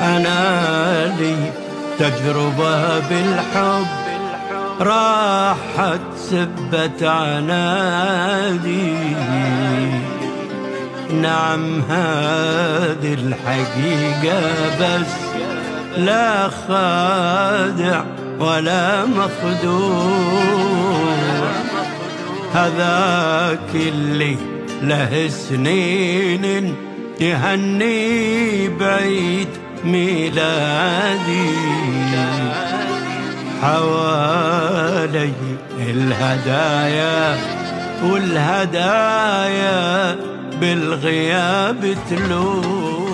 أنا لي تجربة بالحب. راحت سبت عنادي. نعم هذه الحقيقة بس لا خادع ولا مخدوع. هذاك اللي له سنين يهني بعيد. ميلادي. حوالي الهدايا والهدايا بالغياب تلوم.